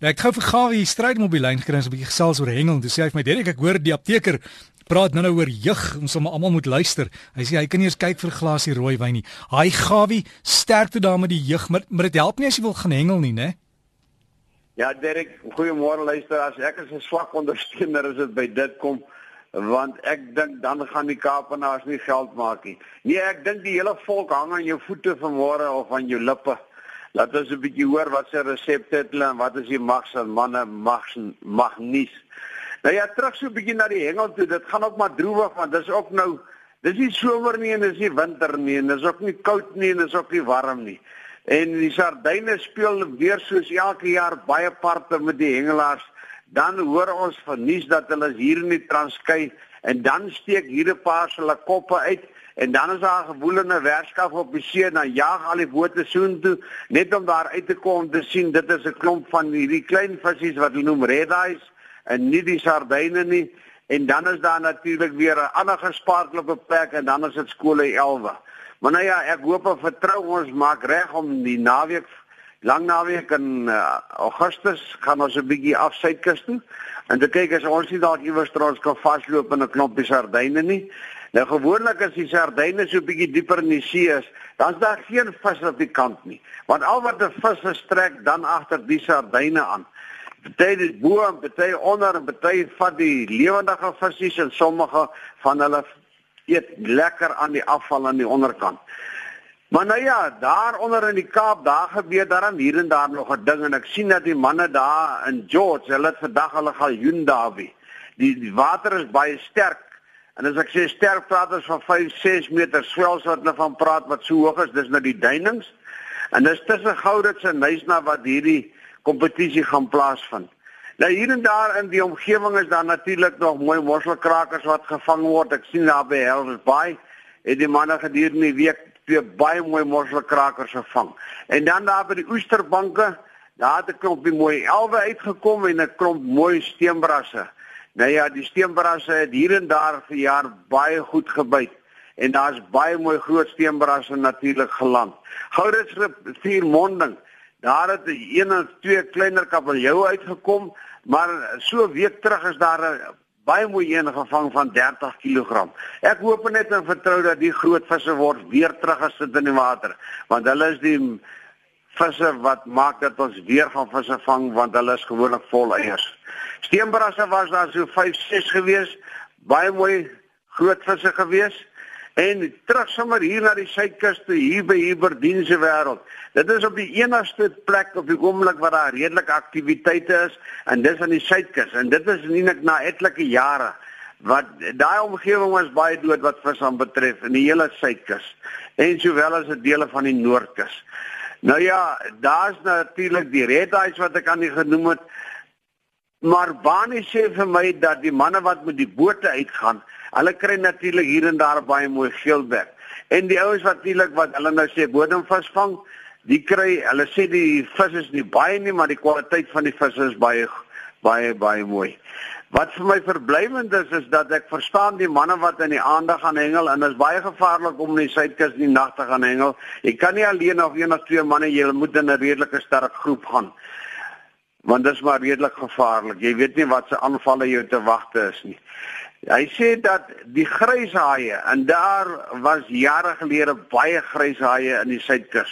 Ja, ek gou vir Gawie stryd om op die lyn gekry en 'n bietjie gesels oor hengel. Dis sê hy vir my Derek, ek hoor die apteker praat nou nou oor jeug, ons sal almal moet luister. Hy sê hy kan nie eens kyk vir 'n glasie rooi wyn nie. Haai Gawie, sterkte daar met die jeug, maar, maar dit help nie as jy wil gaan hengel nie, né? Ja, Derek, goeiemôre luisteraars. Ek is 'n swak ondersteuner as dit by dit kom want ek dink dan gaan die Kaapenaars nie geld maak nie. Nee, ek dink die hele volk hang aan jou voete vanmôre of aan jou lippe. Laat ons 'n bietjie hoor wat se resepte het en wat is die mags en manne mags mag nie. Nou ja, terug so 'n bietjie na die hengel toe. Dit gaan ook maar droewig want dis ook nou dis nie somer nie en dis nie winter nie en dis ook nie koud nie en dis ook nie warm nie. En die sardyne speel weer soos elke jaar baie parte met die hengelaars. Dan hoor ons van nuus dat hulle hier in die Transkei en dan steek hier 'n paar se hulle koppe uit En dan is daar 'n gewoelende werkskaf op die see, dan jaag al die bote soontoe net om daar uit te kom te sien dit is 'n klomp van hierdie klein visse wat hulle noem red eyes en nie die sardyne nie. En dan is daar natuurlik weer 'n ander gesparkel op 'n plek en dan is dit skole 11. Maar nou ja, ek hoop en vertrou ons maak reg om die naweek lang naweek in uh, Augustus gaan ons 'n bietjie af suidkus toe. En te kyk as ons nie dalk iewers trouens kan vasloop in 'n klompie sardyne nie. Nou gewoonlik as die sardyne so bietjie dieper in die see is, dan's daar geen vis op die kant nie. Want al wat 'n vis strek dan agter die sardyne aan. Party dit bo en party onder en party vat die lewendige visse en sommige van hulle eet lekker aan die afval aan die onderkant. Maar nou ja, daar onder in die Kaap, daar gebeur daar hier en daar nog 'n ding en ek sien dat die manne daar in George, hulle het vandag hulle daar wie. Die, die water is baie sterk En as ek sê sterk praat ons van 5, 6 meter swels wat hulle van praat wat so hoog is, dis nou die duinings. En dis tussen Goudits en Nysna wat hierdie kompetisie gaan plaasvind. Nou hier en daar in die omgewing is daar natuurlik nog mooi mosselkrakers wat gevang word. Ek sien daar by Helvers Bay het die manne gedurende die week twee baie mooi mosselkrakers gevang. En dan daar by die oesterbanke, daar het 'n klompie mooi elwe uitgekom en 'n klomp mooi steenbrasse. Nou ja, die steenbrasse het hier en daar vir jaar baie goed gebyt en daar's baie mooi groot steenbrasse natuurlik geland. Goudits rivier monding, daar het een of twee kleiner kabeljou uitgekom, maar so week terug is daar 'n baie mooi een gevang van 30 kg. Ek hoop net en vertrou dat die groot visse word weer teruggesit in die water, want hulle is die visse wat maak dat ons weer gaan visse vang want hulle is gewoonlik vol eiers. Steenbrasse was daar so 5, 6 gewees, baie mooi groot visse gewees en terug sommer hier na die suidkus toe hier by Hiberdien se wêreld. Dit is op die enigste plek op die oomblik waar daar redelike aktiwiteite is en dis aan die suidkus en dit is nie net na etlike jare wat daai omgewing was baie dood wat vis aan betref in die hele suidkus en sowel as 'n dele van die noordkus. Nou ja, daar's natuurlik die red eyes wat ek aan die genoem het. Maar Bani sê vir my dat die manne wat met die bote uitgaan, hulle kry natuurlik hier en daar baie mooi geelbek. En die ouens wat natuurlik wat hulle nou sê bodemvis vang, die kry, hulle sê die vis is nie baie nie, maar die kwaliteit van die vis is baie baie baie mooi. Wat vir my verblywend is is dat ek verstaan die manne wat in die aande gaan hengel en dit is baie gevaarlik om in die suidkus in die nag te gaan hengel. Jy kan nie alleen of een of twee manne, jy moet in 'n redelike sterk groep gaan want dit is maar redelik gevaarlik. Jy weet nie wat se aanvalle jou te wagte is nie. Hy sê dat die gryshaie en daar was jare gelede baie gryshaie in die suidkus.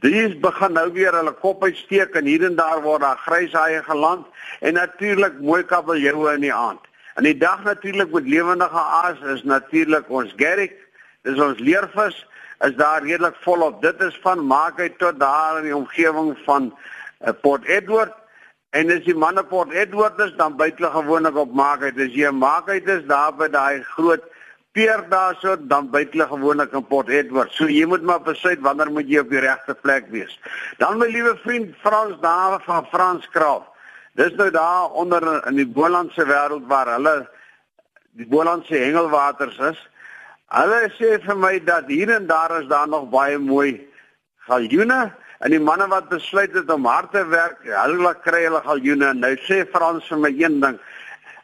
Dis begin nou weer hulle kop uitsteek en hier en daar word daar gryshaie geland en natuurlik mooi kabeljoue in die aand. En die dag natuurlik met lewendige aas is natuurlik ons gerrik, dis ons leervis is daar redelik volop. Dit is van Maakheid tot daar in die omgewing van uh, Port Edward En as die manne Port Edward is, dan byt hulle gewoonlik op maakheid. As jy maakheid is daar by daai groot peer daarso, dan byt hulle gewoonlik in Port Edward. So jy moet maar besluit wanneer moet jy op die regte plek wees. Dan my liewe vriend Frans daar van Frans Kraal. Dis nou daar onder in die Bolandse wêreld waar hulle die Bolandse hengelwaters is. Hulle sê vir my dat hier en daar is daar nog baie mooi galjoene En die manne wat besluit het om hard te werk, hulle kry hulle galjoene. Nou sê Frans vir my een ding.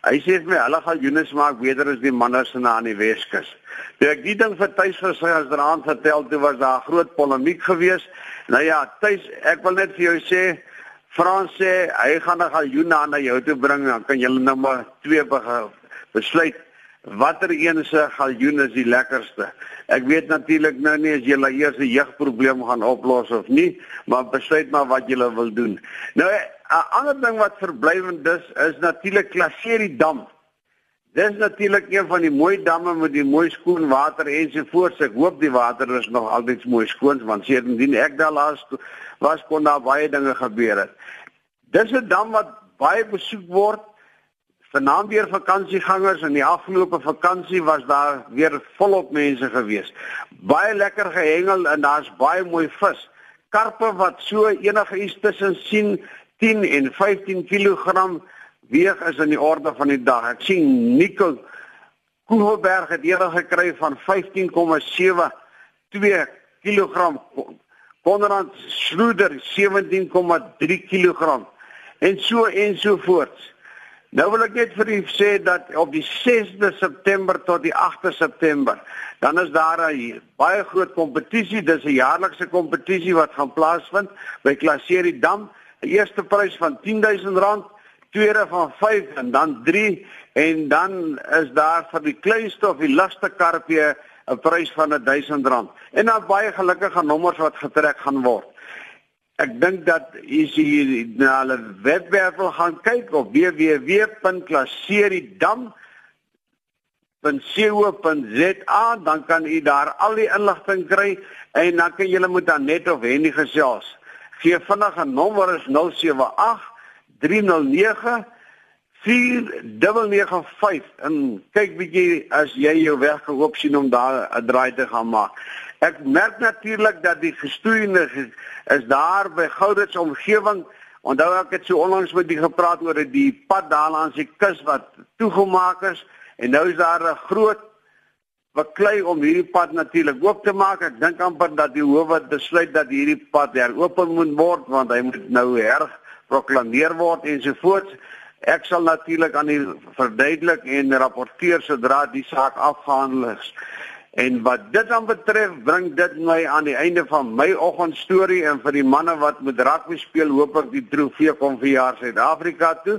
Hy sê vir my hulle galjoene smaak beter as die manne se na aan die Weskus. Toe ek die ding vir Tuis gesê as deraand vertel, toe was daar groot polemiek geweest. Nou ja, Tuis, ek wil net vir jou sê Frans sê hy gaan 'n galjoen na jou toe bring, dan kan julle nou maar twee besluit watter een se galjoen is die lekkerste. Ek weet natuurlik nou nie as jy la eers 'n jeugprobleem gaan oplos of nie, maar besluit maar wat jy wil doen. Nou 'n ander ding wat verblywend is, is natuurlik Klaserie Dam. Dis natuurlik een van die mooi damme met die mooi skoon water ensovoorts. Ek hoop die water is nog altyd mooi skoon want sedendien ek daar laas was kon daar baie dinge gebeur het. Dis 'n dam wat baie besoek word Vanaand weer vakansiegangers in die afgelope vakansie was daar weer volop mense gewees. Baie lekker gehengel en daar's baie mooi vis. Karpe wat so enige iets tussen sien 10 en 15 kg weeg is in die orde van die dag. Ek sien Nico Koelberg het eendag gekry van 15,7 2 kg. Konrad Schroeder 17,3 kg en so en so voort. Nou wil ek net vir u sê dat op die 6de September tot die 8de September, dan is daar 'n baie groot kompetisie, dis 'n jaarlikse kompetisie wat gaan plaasvind by Klaserie Dam. Die eerste prys van R10000, tweede van 5 en dan 3 en dan is daar vir die kleinste of die ligste karpie 'n prys van R1000 en dan baie gelukkige nommers wat getrek gaan word. Ek dink dat as jy na hulle webwerf gaan kyk op www.klaseridam.co.za dan kan u daar al die inligting kry en dan kan jy met Anet of Henny gesels. Gee vinnig 'n nommer is 078 309 4995 en kyk bietjie as jy jou weg gehoop sien om daar 'n draai te gaan maak. Ek merk natuurlik dat die gestoeienis is daar by Goudits omgewing. Onthou ek het so onlangs met die gepraat oor die pad daar langs die kus wat toegemaak is en nou is daar 'n groot beklei om hierdie pad natuurlik oop te maak. Ek dink amper dat die howe besluit dat hierdie pad heropen moet word want hy moet nou herg proklameer word ensovoorts. Ek sal natuurlik aan die verduidelik en rapporteer sodra die saak afgehandel is. En wat dit dan betref, bring dit my aan die einde van my oggendstorie en vir die manne wat met rugby speel, hoop ek die trofee kom vir jaar Suid-Afrika toe.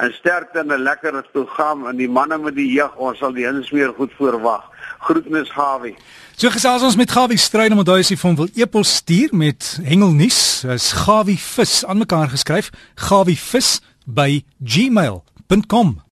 En sterkte in 'n lekker program en die manne met die jeug, ons sal die insmeer goed voorwag. Groetnis Gawie. So gesels ons met Gawie Strydom en daai is hy van wil epos stuur met hengelnuus. Is Gawie vis aan mekaar geskryf? Gawie vis by gmail.com